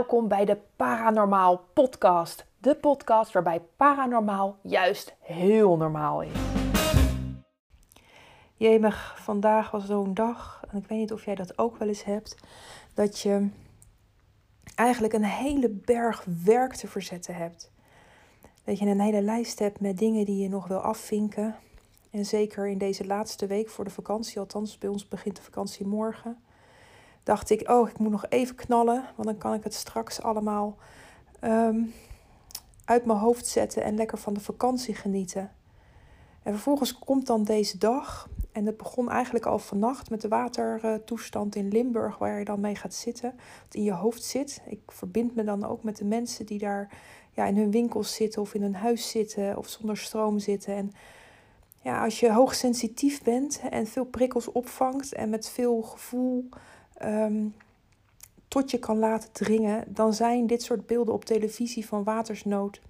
welkom bij de Paranormaal Podcast. De podcast waarbij paranormaal juist heel normaal is. Jemig, vandaag was zo'n dag, en ik weet niet of jij dat ook wel eens hebt, dat je eigenlijk een hele berg werk te verzetten hebt. Dat je een hele lijst hebt met dingen die je nog wil afvinken. En zeker in deze laatste week voor de vakantie, althans bij ons begint de vakantie morgen dacht ik, oh, ik moet nog even knallen, want dan kan ik het straks allemaal ehm, uit mijn hoofd zetten en lekker van de vakantie genieten. En vervolgens komt dan deze dag, en het begon eigenlijk al vannacht met de watertoestand in Limburg, waar je dan mee gaat zitten, wat in je hoofd zit. Ik verbind me dan ook met de mensen die daar ja, in hun winkels zitten of in hun huis zitten of zonder stroom zitten. En ja, als je hoogsensitief bent en veel prikkels opvangt en met veel gevoel Ehm, tot je kan laten dringen, dan zijn dit soort beelden op televisie van watersnood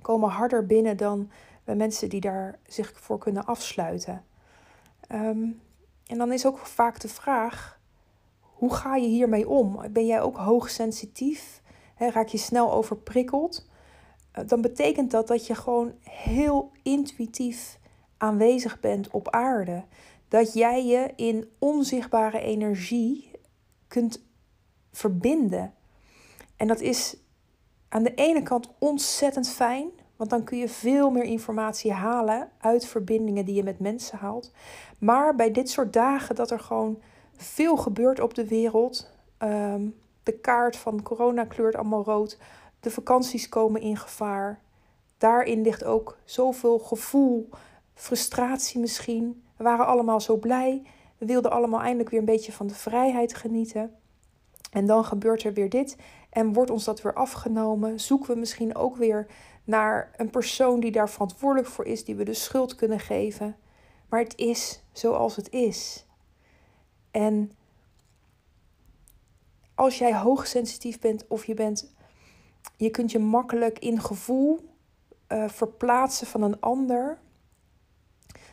komen harder binnen dan bij mensen die daar zich voor kunnen afsluiten. Ehm, en dan is ook vaak de vraag: hoe ga je hiermee om? Ben jij ook hoogsensitief? He, raak je snel overprikkeld? Uh, dan betekent dat dat je gewoon heel intuïtief aanwezig bent op aarde dat jij je in onzichtbare energie kunt verbinden. En dat is aan de ene kant ontzettend fijn, want dan kun je veel meer informatie halen uit verbindingen die je met mensen haalt. Maar bij dit soort dagen dat er gewoon veel gebeurt op de wereld, um, de kaart van corona kleurt allemaal rood, de vakanties komen in gevaar. Daarin ligt ook zoveel gevoel, frustratie misschien. We waren allemaal zo blij. We wilden allemaal eindelijk weer een beetje van de vrijheid genieten. En dan gebeurt er weer dit en wordt ons dat weer afgenomen. Zoeken we misschien ook weer naar een persoon die daar verantwoordelijk voor is, die we de schuld kunnen geven. Maar het is zoals het is. En als jij hoogsensitief bent of je bent, je kunt je makkelijk in gevoel uh, verplaatsen van een ander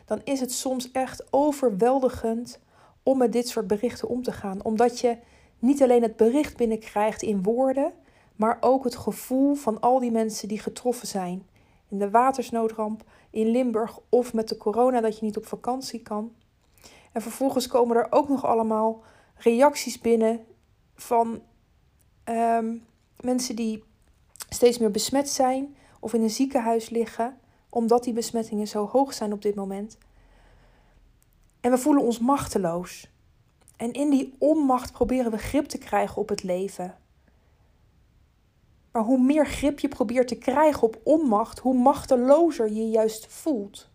dan is het soms echt overweldigend om met dit soort berichten om te gaan. Omdat je niet alleen het bericht binnenkrijgt in woorden, maar ook het gevoel van al die mensen die getroffen zijn. In de watersnoodramp in Limburg of met de corona dat je niet op vakantie kan. En vervolgens komen er ook nog allemaal reacties binnen van ehm, mensen die steeds meer besmet zijn of in een ziekenhuis liggen omdat die besmettingen zo hoog zijn op dit moment. En we voelen ons machteloos. En in die onmacht proberen we grip te krijgen op het leven. Maar hoe meer grip je probeert te krijgen op onmacht, hoe machtelozer je juist voelt.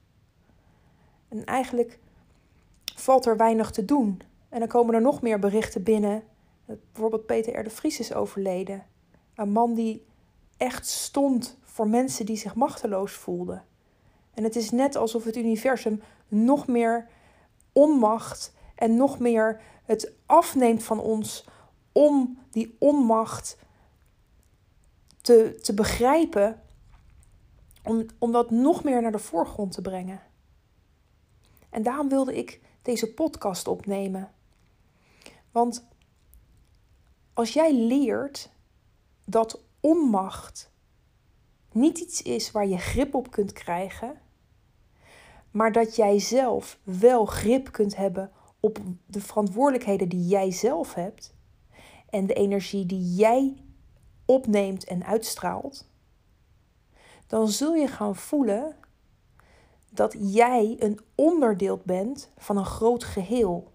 En eigenlijk valt er weinig te doen. En dan komen er nog meer berichten binnen. Bijvoorbeeld Peter R. de Vries is overleden. Een man die echt stond voor mensen die zich machteloos voelden. En het is net alsof het universum nog meer onmacht en nog meer het afneemt van ons om die onmacht te, te begrijpen, om, om dat nog meer naar de voorgrond te brengen. En daarom wilde ik deze podcast opnemen. Want als jij leert dat onmacht niet iets is waar je grip op kunt krijgen, maar dat jij zelf wel grip kunt hebben op de verantwoordelijkheden die jij zelf hebt en de energie die jij opneemt en uitstraalt, dan zul je gaan voelen dat jij een onderdeel bent van een groot geheel.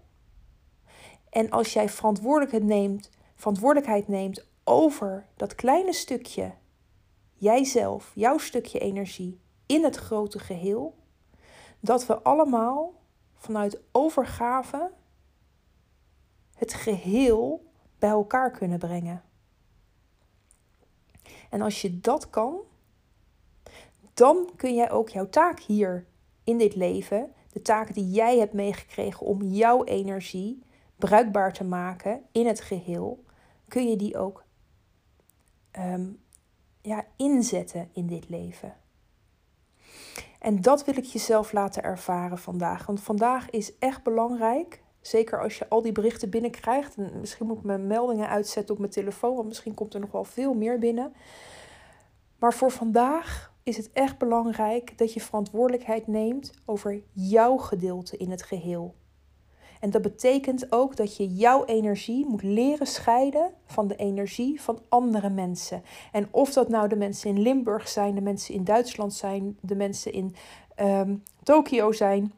En als jij verantwoordelijkheid neemt, verantwoordelijkheid neemt over dat kleine stukje jijzelf, jouw stukje energie in het grote geheel, dat we allemaal vanuit overgave het geheel bij elkaar kunnen brengen. En als je dat kan, dan kun jij ook jouw taak hier in dit leven, de taak die jij hebt meegekregen om jouw energie bruikbaar te maken in het geheel, kun je die ook ehm, ja, inzetten in dit leven. En dat wil ik jezelf laten ervaren vandaag. Want vandaag is echt belangrijk. Zeker als je al die berichten binnenkrijgt. En misschien moet ik mijn meldingen uitzetten op mijn telefoon, want misschien komt er nog wel veel meer binnen. Maar voor vandaag is het echt belangrijk dat je verantwoordelijkheid neemt over jouw gedeelte in het geheel. En dat betekent ook dat je jouw energie moet leren scheiden van de energie van andere mensen. En of dat nou de mensen in Limburg zijn, de mensen in Duitsland zijn, de mensen in um, Tokio zijn,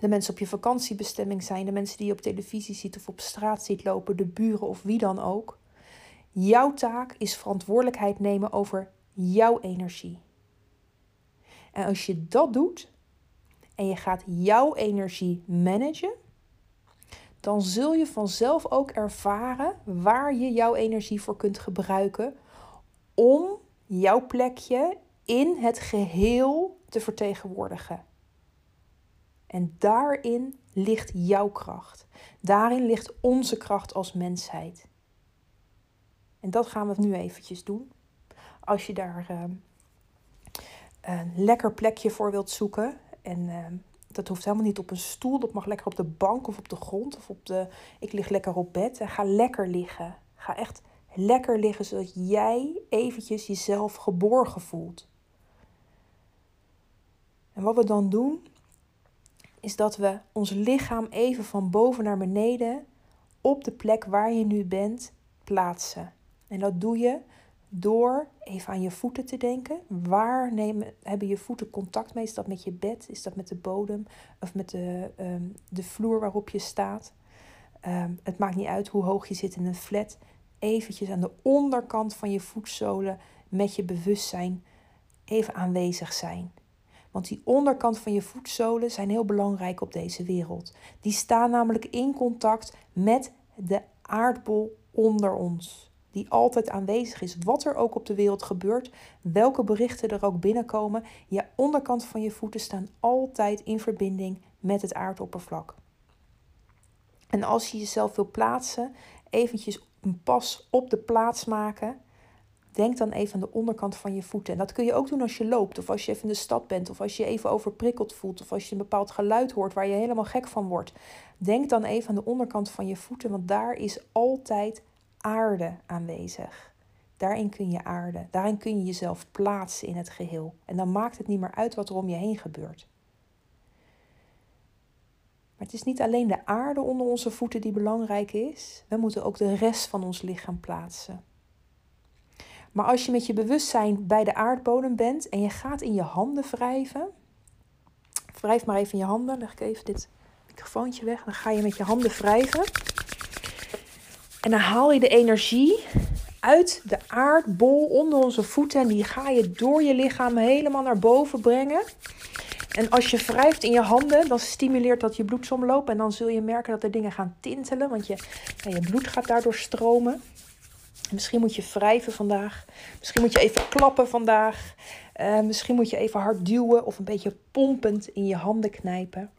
de mensen op je vakantiebestemming zijn, de mensen die je op televisie ziet of op straat ziet lopen, de buren of wie dan ook. Jouw taak is verantwoordelijkheid nemen over jouw energie. En als je dat doet en je gaat jouw energie managen, dan zul je vanzelf ook ervaren waar je jouw energie voor kunt gebruiken om jouw plekje in het geheel te vertegenwoordigen. En daarin ligt jouw kracht. Daarin ligt onze kracht als mensheid. En dat gaan we nu eventjes doen. Als je daar uh, een lekker plekje voor wilt zoeken. En uh, dat hoeft helemaal niet op een stoel. Dat mag lekker op de bank of op de grond. Of op de. Ik lig lekker op bed. En ga lekker liggen. Ga echt lekker liggen zodat jij eventjes jezelf geborgen voelt. En wat we dan doen, is dat we ons lichaam even van boven naar beneden op de plek waar je nu bent plaatsen. En dat doe je door even aan je voeten te denken. Waar nemen, hebben je voeten contact mee? Is dat met je bed? Is dat met de bodem? Of met de, um, de vloer waarop je staat? Um, het maakt niet uit hoe hoog je zit in een flat. Eventjes aan de onderkant van je voetzolen met je bewustzijn even aanwezig zijn. Want die onderkant van je voetzolen zijn heel belangrijk op deze wereld. Die staan namelijk in contact met de aardbol onder ons. Die altijd aanwezig is, wat er ook op de wereld gebeurt, welke berichten er ook binnenkomen. Je onderkant van je voeten staan altijd in verbinding met het aardoppervlak. En als je jezelf wil plaatsen, eventjes een pas op de plaats maken Denk dan even aan de onderkant van je voeten. En dat kun je ook doen als je loopt, of als je even in de stad bent, of als je even overprikkeld voelt, of als je een bepaald geluid hoort waar je helemaal gek van wordt. Denk dan even aan de onderkant van je voeten, want daar is altijd aarde aanwezig. Daarin kun je aarde, daarin kun je jezelf plaatsen in het geheel. En dan maakt het niet meer uit wat er om je heen gebeurt. Maar het is niet alleen de aarde onder onze voeten die belangrijk is, we moeten ook de rest van ons lichaam plaatsen. Maar als je met je bewustzijn bij de aardbodem bent en je gaat in je handen wrijven, wrijf maar even je handen, leg ik even dit microfoontje weg, dan ga je met je handen wrijven. En dan haal je de energie uit de aardbol onder onze voeten en die ga je door je lichaam helemaal naar boven brengen. En als je wrijft in je handen, dan stimuleert dat je bloedsomloop en dan zul je merken dat er dingen gaan tintelen, want je, je bloed gaat daardoor stromen. Misschien moet je wrijven vandaag. Misschien moet je even klappen vandaag. Uh, misschien moet je even hard duwen of een beetje pompend in je handen knijpen.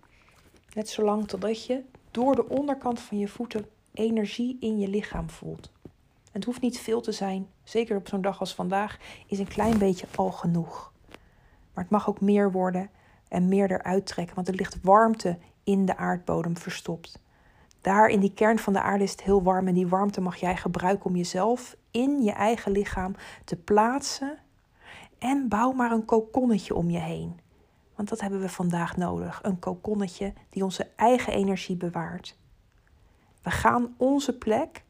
Net zolang totdat je door de onderkant van je voeten energie in je lichaam voelt. Het hoeft niet veel te zijn, zeker op zo'n dag als vandaag is een klein beetje al genoeg. Maar het mag ook meer worden en meer eruit trekken, want er ligt warmte in de aardbodem verstopt. Daar in die kern van de aarde is het heel warm en die warmte mag jij gebruiken om jezelf in je eigen lichaam te plaatsen. En bouw maar een kokonnetje om je heen. Want dat hebben we vandaag nodig. Een kokonnetje die onze eigen energie bewaart. We gaan onze plek,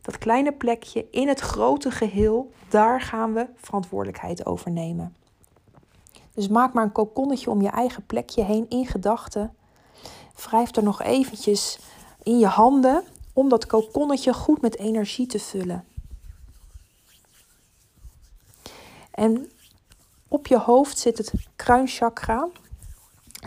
dat kleine plekje in het grote geheel, daar gaan we verantwoordelijkheid over nemen. Dus maak maar een kokonnetje om je eigen plekje heen in gedachten. Wrijf er nog eventjes in je handen om dat kokonnetje goed met energie te vullen. En op je hoofd zit het kruinchakra.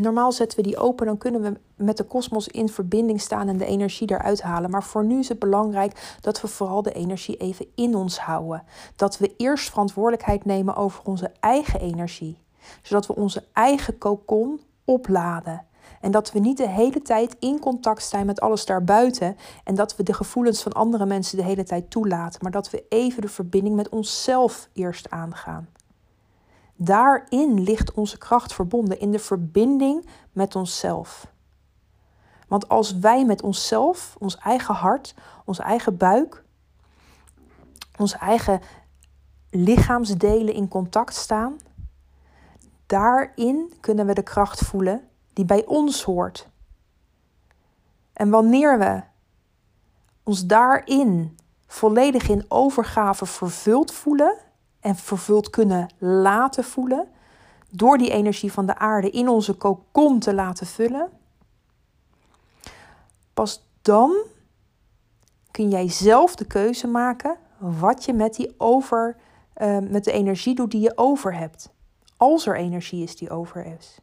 Normaal zetten we die open, dan kunnen we met de kosmos in verbinding staan en de energie eruit halen. Maar voor nu is het belangrijk dat we vooral de energie even in ons houden. Dat we eerst verantwoordelijkheid nemen over onze eigen energie, zodat we onze eigen kokon opladen. En dat we niet de hele tijd in contact zijn met alles daarbuiten. En dat we de gevoelens van andere mensen de hele tijd toelaten. Maar dat we even de verbinding met onszelf eerst aangaan. Daarin ligt onze kracht verbonden, in de verbinding met onszelf. Want als wij met onszelf, ons eigen hart, ons eigen buik, onze eigen lichaamsdelen in contact staan, daarin kunnen we de kracht voelen die bij ons hoort. En wanneer we ons daarin volledig in overgave vervuld voelen en vervuld kunnen laten voelen, door die energie van de aarde in onze kokon te laten vullen, pas dan kun jij zelf de keuze maken wat je met, die over, uh, met de energie doet die je over hebt. Als er energie is die over is.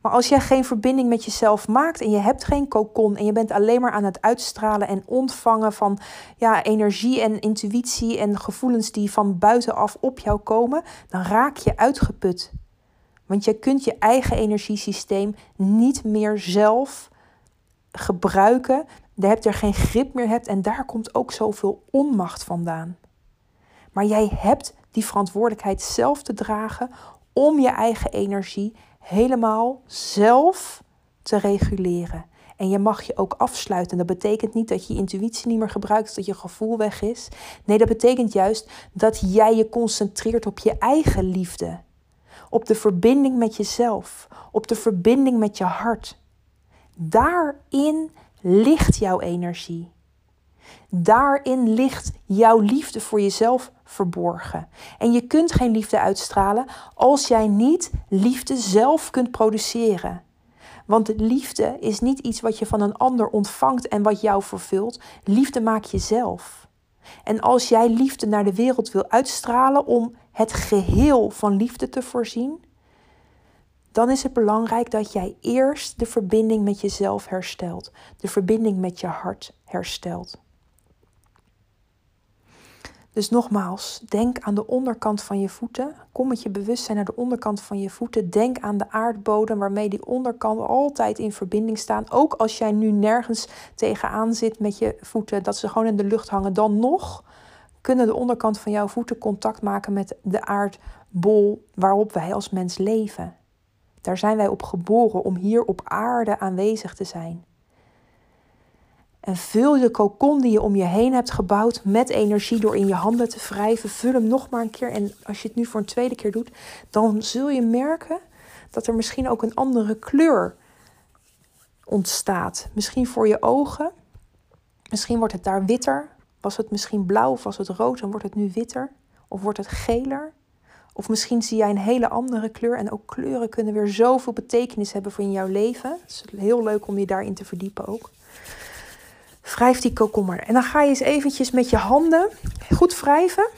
Maar als jij geen verbinding met jezelf maakt en je hebt geen kokon en je bent alleen maar aan het uitstralen en ontvangen van ja, energie en intuïtie en gevoelens die van buitenaf op jou komen, dan raak je uitgeput. Want je kunt je eigen energiesysteem niet meer zelf gebruiken. Je hebt er geen grip meer hebt en daar komt ook zoveel onmacht vandaan. Maar jij hebt die verantwoordelijkheid zelf te dragen om je eigen energie helemaal zelf te reguleren. En je mag je ook afsluiten. Dat betekent niet dat je intuïtie niet meer gebruikt, dat je gevoel weg is. Nee, dat betekent juist dat jij je concentreert op je eigen liefde. Op de verbinding met jezelf. Op de verbinding met je hart. Daarin ligt jouw energie. Daarin ligt jouw liefde voor jezelf verborgen. En je kunt geen liefde uitstralen als jij niet liefde zelf kunt produceren. Want liefde is niet iets wat je van een ander ontvangt en wat jou vervult. Liefde maak je zelf. En als jij liefde naar de wereld wil uitstralen om het geheel van liefde te voorzien, dan is het belangrijk dat jij eerst de verbinding met jezelf herstelt, de verbinding met je hart herstelt. Dus nogmaals, denk aan de onderkant van je voeten. Kom met je bewustzijn naar de onderkant van je voeten. Denk aan de aardbodem waarmee die onderkant altijd in verbinding staan. Ook als jij nu nergens tegenaan zit met je voeten, dat ze gewoon in de lucht hangen, dan nog kunnen de onderkant van jouw voeten contact maken met de aardbol waarop wij als mens leven. Daar zijn wij op geboren om hier op aarde aanwezig te zijn. En vul de kokon die je om je heen hebt gebouwd met energie door in je handen te wrijven. Vul hem nog maar een keer. En als je het nu voor een tweede keer doet, dan zul je merken dat er misschien ook een andere kleur ontstaat. Misschien voor je ogen. Misschien wordt het daar witter. Was het misschien blauw of was het rood, dan wordt het nu witter. Of wordt het geler. Of misschien zie jij een hele andere kleur. En ook kleuren kunnen weer zoveel betekenis hebben voor in jouw leven. Het is heel leuk om je daarin te verdiepen ook. Wrijf die komkommer. En dan ga je eens eventjes met je handen goed wrijven.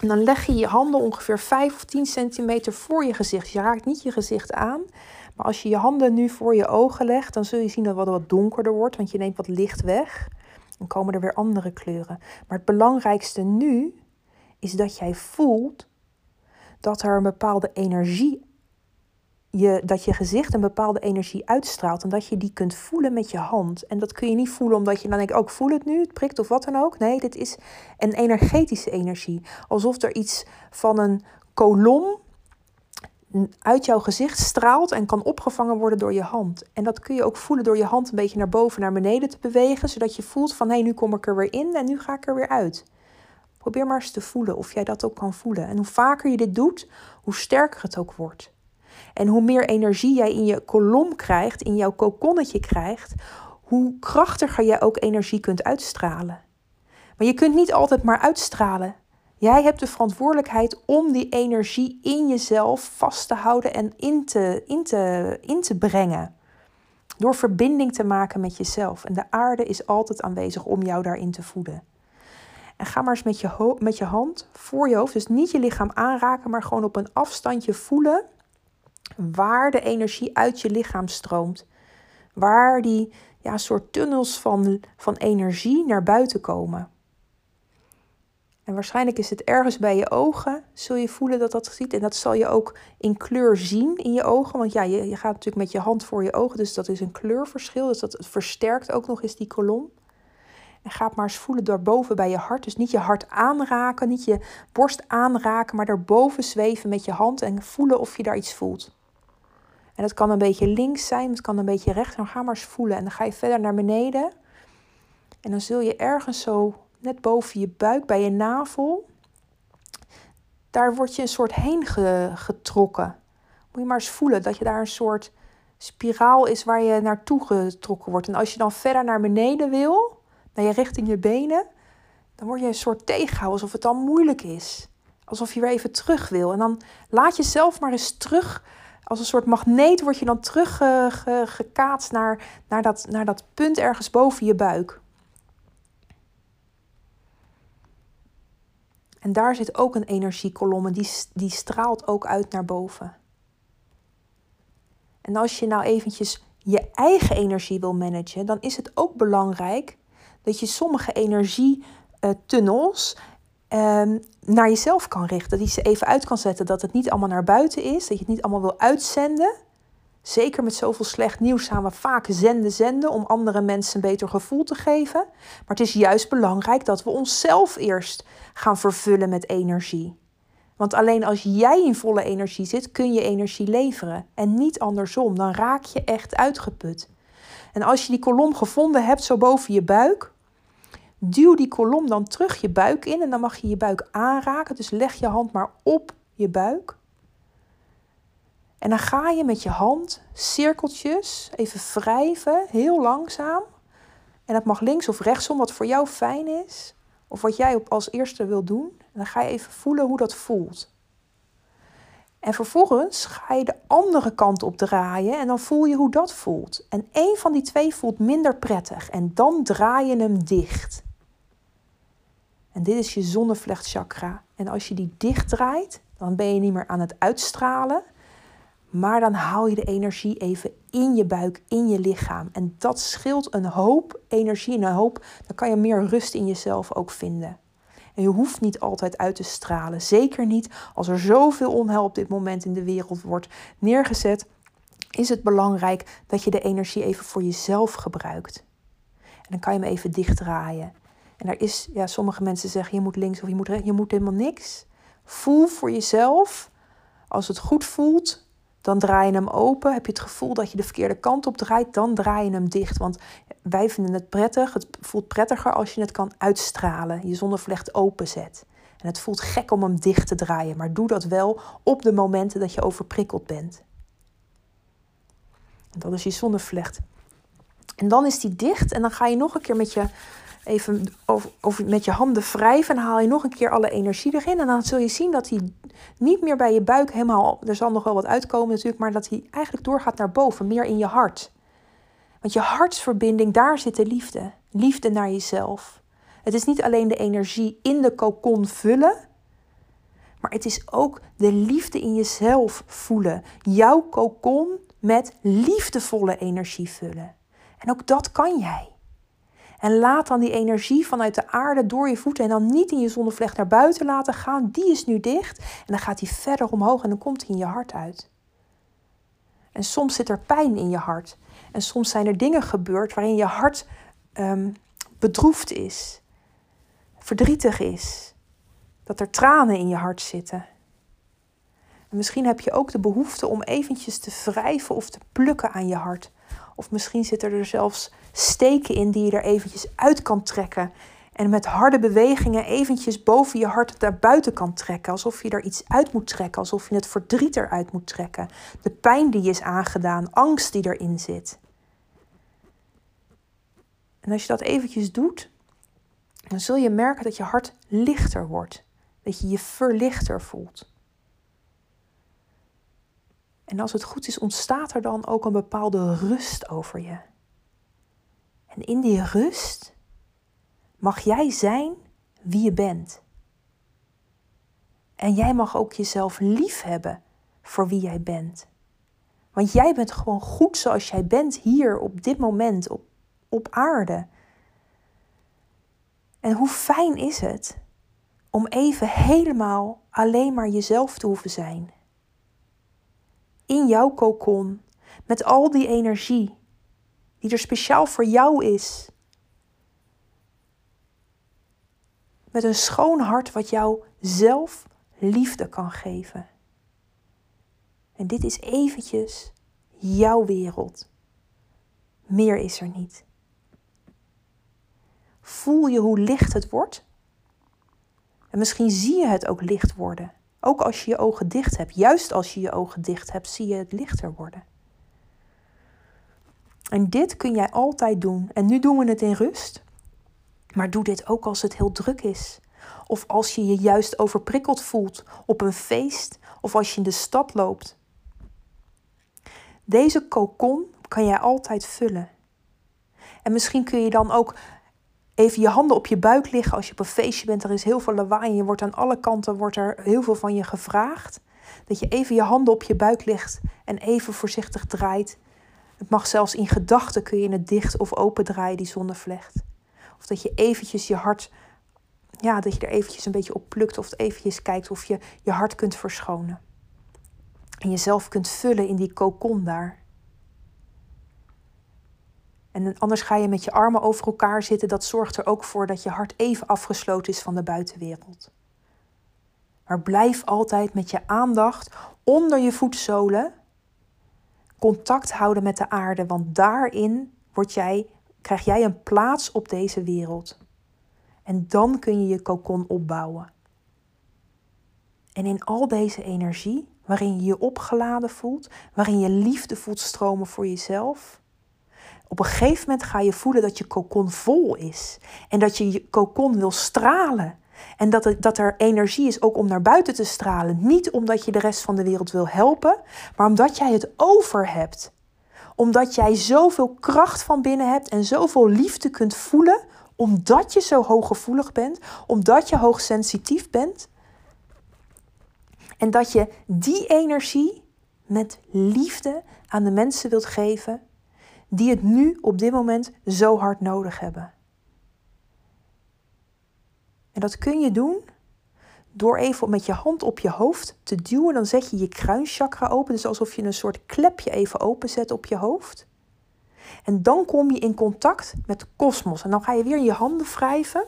En dan leg je je handen ongeveer 5 of 10 centimeter voor je gezicht. Je raakt niet je gezicht aan. Maar als je je handen nu voor je ogen legt, dan zul je zien dat het wat donkerder wordt. Want je neemt wat licht weg. Dan komen er weer andere kleuren. Maar het belangrijkste nu is dat jij voelt dat er een bepaalde energie je, dat je gezicht een bepaalde energie uitstraalt en dat je die kunt voelen met je hand. En dat kun je niet voelen omdat je dan denkt, ook oh, voel het nu, het prikt of wat dan ook. Nee, dit is een energetische energie. Alsof er iets van een kolom uit jouw gezicht straalt en kan opgevangen worden door je hand. En dat kun je ook voelen door je hand een beetje naar boven, naar beneden te bewegen, zodat je voelt van hé, hey, nu kom ik er weer in en nu ga ik er weer uit. Probeer maar eens te voelen of jij dat ook kan voelen. En hoe vaker je dit doet, hoe sterker het ook wordt. En hoe meer energie jij in je kolom krijgt, in jouw kokonnetje krijgt, hoe krachtiger jij ook energie kunt uitstralen. Maar je kunt niet altijd maar uitstralen. Jij hebt de verantwoordelijkheid om die energie in jezelf vast te houden en in te, in te, in te brengen. Door verbinding te maken met jezelf. En de aarde is altijd aanwezig om jou daarin te voeden. En ga maar eens met je, met je hand voor je hoofd, dus niet je lichaam aanraken, maar gewoon op een afstandje voelen waar de energie uit je lichaam stroomt. Waar die ja, soort tunnels van, van energie naar buiten komen. En waarschijnlijk is het ergens bij je ogen, zul je voelen dat dat ziet. En dat zal je ook in kleur zien in je ogen. Want ja, je, je gaat natuurlijk met je hand voor je ogen, dus dat is een kleurverschil. Dus dat versterkt ook nog eens die kolom. En ga maar eens voelen daarboven bij je hart. Dus niet je hart aanraken, niet je borst aanraken, maar daarboven zweven met je hand en voelen of je daar iets voelt. En het kan een beetje links zijn, het kan een beetje rechts. Dan ga maar eens voelen. En dan ga je verder naar beneden. En dan zul je ergens zo net boven je buik, bij je navel, daar word je een soort heen getrokken. Moet je maar eens voelen dat je daar een soort spiraal is waar je naartoe getrokken wordt. En als je dan verder naar beneden wil, naar je richting je benen, dan word je een soort tegenhouden, alsof het dan moeilijk is. Alsof je weer even terug wil. En dan laat jezelf maar eens terug. Als een soort magneet word je dan teruggekaatst naar, naar, dat, naar dat punt ergens boven je buik. En daar zit ook een energiekolom en die, die straalt ook uit naar boven. En als je nou eventjes je eigen energie wil managen, dan is het ook belangrijk dat je sommige energietunnels ehm, naar jezelf kan richten. Dat je ze even uit kan zetten, dat het niet allemaal naar buiten is, dat je het niet allemaal wil uitzenden. Zeker met zoveel slecht nieuws gaan we vaak zenden, zenden om andere mensen een beter gevoel te geven. Maar het is juist belangrijk dat we onszelf eerst gaan vervullen met energie. Want alleen als jij in volle energie zit, kun je energie leveren. En niet andersom, dan raak je echt uitgeput. En als je die kolom gevonden hebt, zo boven je buik, duw die kolom dan terug je buik in. En dan mag je je buik aanraken. Dus leg je hand maar op je buik. En dan ga je met je hand cirkeltjes even wrijven, heel langzaam. En dat mag links of rechtsom, wat voor jou fijn is. Of wat jij als eerste wil doen. En dan ga je even voelen hoe dat voelt. En vervolgens ga je de andere kant op draaien en dan voel je hoe dat voelt. En één van die twee voelt minder prettig en dan draai je hem dicht. En dit is je zonnevlechtchakra. En als je die dicht draait, dan ben je niet meer aan het uitstralen, maar dan haal je de energie even in je buik, in je lichaam. En dat scheelt een hoop energie en een hoop. Dan kan je meer rust in jezelf ook vinden. En je hoeft niet altijd uit te stralen. Zeker niet als er zoveel onheil op dit moment in de wereld wordt neergezet. Is het belangrijk dat je de energie even voor jezelf gebruikt. En dan kan je hem even dichtdraaien. En er is, ja, sommige mensen zeggen je moet links of je moet rechts. Je moet helemaal niks. Voel voor jezelf. Als het goed voelt, dan draai je hem open. Heb je het gevoel dat je de verkeerde kant op draait, dan draai je hem dicht. Want wij vinden het prettig. Het voelt prettiger als je het kan uitstralen. Je zonnevlecht openzet. En het voelt gek om hem dicht te draaien. Maar doe dat wel op de momenten dat je overprikkeld bent. En dat is je zonnevlecht. En dan is die dicht. En dan ga je nog een keer met je even over, met je handen wrijven. En haal je nog een keer alle energie erin. En dan zul je zien dat hij niet meer bij je buik helemaal. Er zal nog wel wat uitkomen natuurlijk. Maar dat hij eigenlijk doorgaat naar boven. Meer in je hart. Want je hartsverbinding, daar zit de liefde. Liefde naar jezelf. Het is niet alleen de energie in de kokon vullen. Maar het is ook de liefde in jezelf voelen. Jouw kokon met liefdevolle energie vullen. En ook dat kan jij. En laat dan die energie vanuit de aarde door je voeten en dan niet in je zonnevlecht naar buiten laten gaan. Die is nu dicht en dan gaat die verder omhoog en dan komt hij in je hart uit. En soms zit er pijn in je hart. En soms zijn er dingen gebeurd waarin je hart um, bedroefd is, verdrietig is, dat er tranen in je hart zitten. En misschien heb je ook de behoefte om eventjes te wrijven of te plukken aan je hart. Of misschien zitten er zelfs steken in die je er eventjes uit kan trekken. En met harde bewegingen eventjes boven je hart naar buiten kan trekken. Alsof je er iets uit moet trekken. Alsof je het verdriet eruit moet trekken. De pijn die je is aangedaan. Angst die erin zit. En als je dat eventjes doet, dan zul je merken dat je hart lichter wordt. Dat je je verlichter voelt. En als het goed is, ontstaat er dan ook een bepaalde rust over je. En in die rust mag jij zijn wie je bent. En jij mag ook jezelf lief hebben voor wie jij bent. Want jij bent gewoon goed zoals jij bent hier op dit moment op, op aarde. En hoe fijn is het om even helemaal alleen maar jezelf te hoeven zijn in jouw kokon, met al die energie die er speciaal voor jou is. Met een schoon hart wat jou zelf liefde kan geven. En dit is eventjes jouw wereld. Meer is er niet. Voel je hoe licht het wordt? En misschien zie je het ook licht worden. Ook als je je ogen dicht hebt. Juist als je je ogen dicht hebt, zie je het lichter worden. En dit kun jij altijd doen. En nu doen we het in rust. Maar doe dit ook als het heel druk is. Of als je je juist overprikkeld voelt op een feest of als je in de stad loopt. Deze kokon kan jij altijd vullen. En misschien kun je dan ook even je handen op je buik liggen als je op een feestje bent. Er is heel veel lawaai en je wordt aan alle kanten wordt er heel veel van je gevraagd. Dat je even je handen op je buik legt en even voorzichtig draait. Het mag zelfs in gedachten kun je het dicht of open draaien, die zonnevlecht. Of dat je eventjes je hart, ja, dat je er eventjes een beetje op plukt of eventjes kijkt of je je hart kunt verschonen. En jezelf kunt vullen in die kokon daar. En anders ga je met je armen over elkaar zitten. Dat zorgt er ook voor dat je hart even afgesloten is van de buitenwereld. Maar blijf altijd met je aandacht onder je voetzolen contact houden met de aarde, want daarin word jij, krijg jij een plaats op deze wereld. En dan kun je je kokon opbouwen. En in al deze energie, waarin je je opgeladen voelt, waarin je liefde voelt stromen voor jezelf, op een gegeven moment ga je voelen dat je kokon vol is. En dat je je kokon wil stralen. En dat, dat er energie is ook om naar buiten te stralen. Niet omdat je de rest van de wereld wil helpen, maar omdat jij het over hebt. Omdat jij zoveel kracht van binnen hebt en zoveel liefde kunt voelen, omdat je zo hooggevoelig bent, omdat je hoogsensitief bent. En dat je die energie met liefde aan de mensen wilt geven die het nu op dit moment zo hard nodig hebben. En dat kun je doen door even met je hand op je hoofd te duwen. Dan zet je je kruinchakra open. Dus alsof je een soort klepje even openzet op je hoofd. En dan kom je in contact met de kosmos. En dan ga je weer je handen wrijven.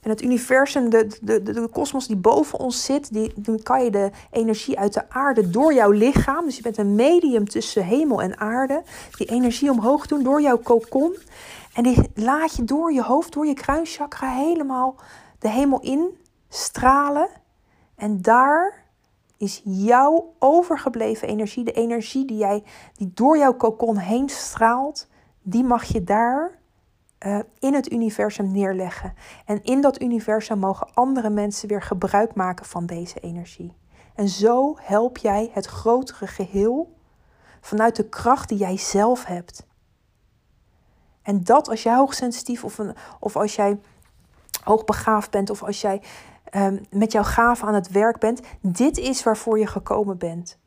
En het universum, de, de, de, de kosmos die boven ons zit, die, dan kan je de energie uit de aarde door jouw lichaam. Dus je bent een medium tussen hemel en aarde. Die energie omhoog doen door jouw kokon. En die laat je door je hoofd, door je kruinchakra helemaal de hemel in stralen. En daar is jouw overgebleven energie, de energie die, jij, die door jouw kokon heen straalt, die mag je daar uh, in het universum neerleggen. En in dat universum mogen andere mensen weer gebruik maken van deze energie. En zo help jij het grotere geheel vanuit de kracht die jij zelf hebt. En dat als jij hoogsensitief of, een, of als jij hoogbegaafd bent of als jij um, met jouw gaven aan het werk bent, dit is waarvoor je gekomen bent.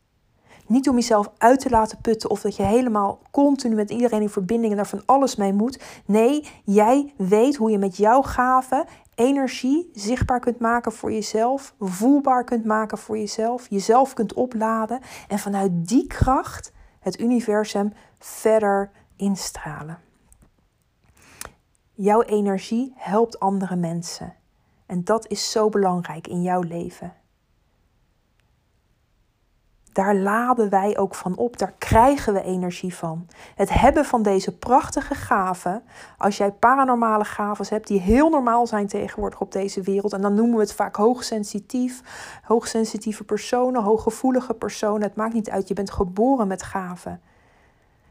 Niet om jezelf uit te laten putten of dat je helemaal continu met iedereen in verbinding en daar van alles mee moet. Nee, jij weet hoe je met jouw gaven energie zichtbaar kunt maken voor jezelf, voelbaar kunt maken voor jezelf, jezelf kunt opladen en vanuit die kracht het universum verder instralen. Jouw energie helpt andere mensen. En dat is zo belangrijk in jouw leven. Daar laden wij ook van op, daar krijgen we energie van. Het hebben van deze prachtige gaven, als jij paranormale gaven hebt die heel normaal zijn tegenwoordig op deze wereld, en dan noemen we het vaak hoogsensitief, hoogsensitieve personen, hooggevoelige personen, het maakt niet uit, je bent geboren met gaven.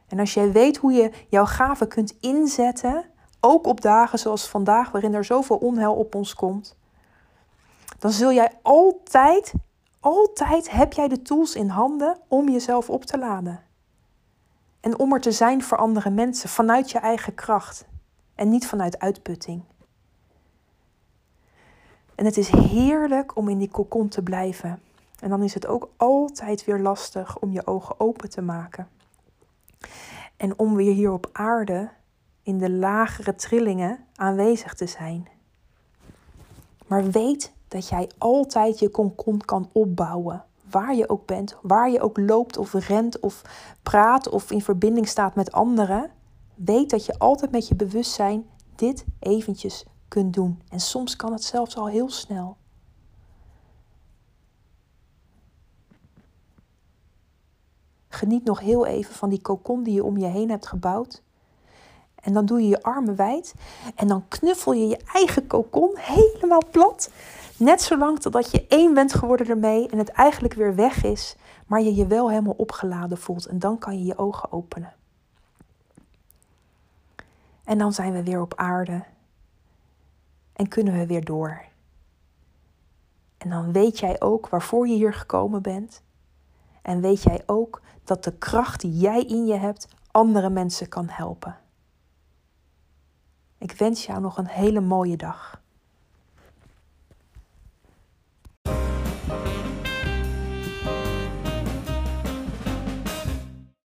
En als jij weet hoe je jouw gaven kunt inzetten, ook op dagen zoals vandaag, waarin er zoveel onheil op ons komt, dan zul jij altijd altijd heb jij de tools in handen om jezelf op te laden. En om er te zijn voor andere mensen vanuit je eigen kracht en niet vanuit uitputting. En het is heerlijk om in die kokon te blijven. En dan is het ook altijd weer lastig om je ogen open te maken. En om weer hier op aarde in de lagere trillingen aanwezig te zijn. Maar weet dat jij altijd je konkon kan opbouwen. Waar je ook bent, waar je ook loopt of rent of praat of in verbinding staat met anderen. Weet dat je altijd met je bewustzijn dit eventjes kunt doen. En soms kan het zelfs al heel snel. Geniet nog heel even van die kokon die je om je heen hebt gebouwd. En dan doe je je armen wijd. En dan knuffel je je eigen kokon helemaal plat. Net zolang totdat je één bent geworden ermee en het eigenlijk weer weg is. Maar je je wel helemaal opgeladen voelt. En dan kan je je ogen openen. En dan zijn we weer op aarde. En kunnen we weer door. En dan weet jij ook waarvoor je hier gekomen bent. En weet jij ook dat de kracht die jij in je hebt andere mensen kan helpen. Ik wens jou nog een hele mooie dag.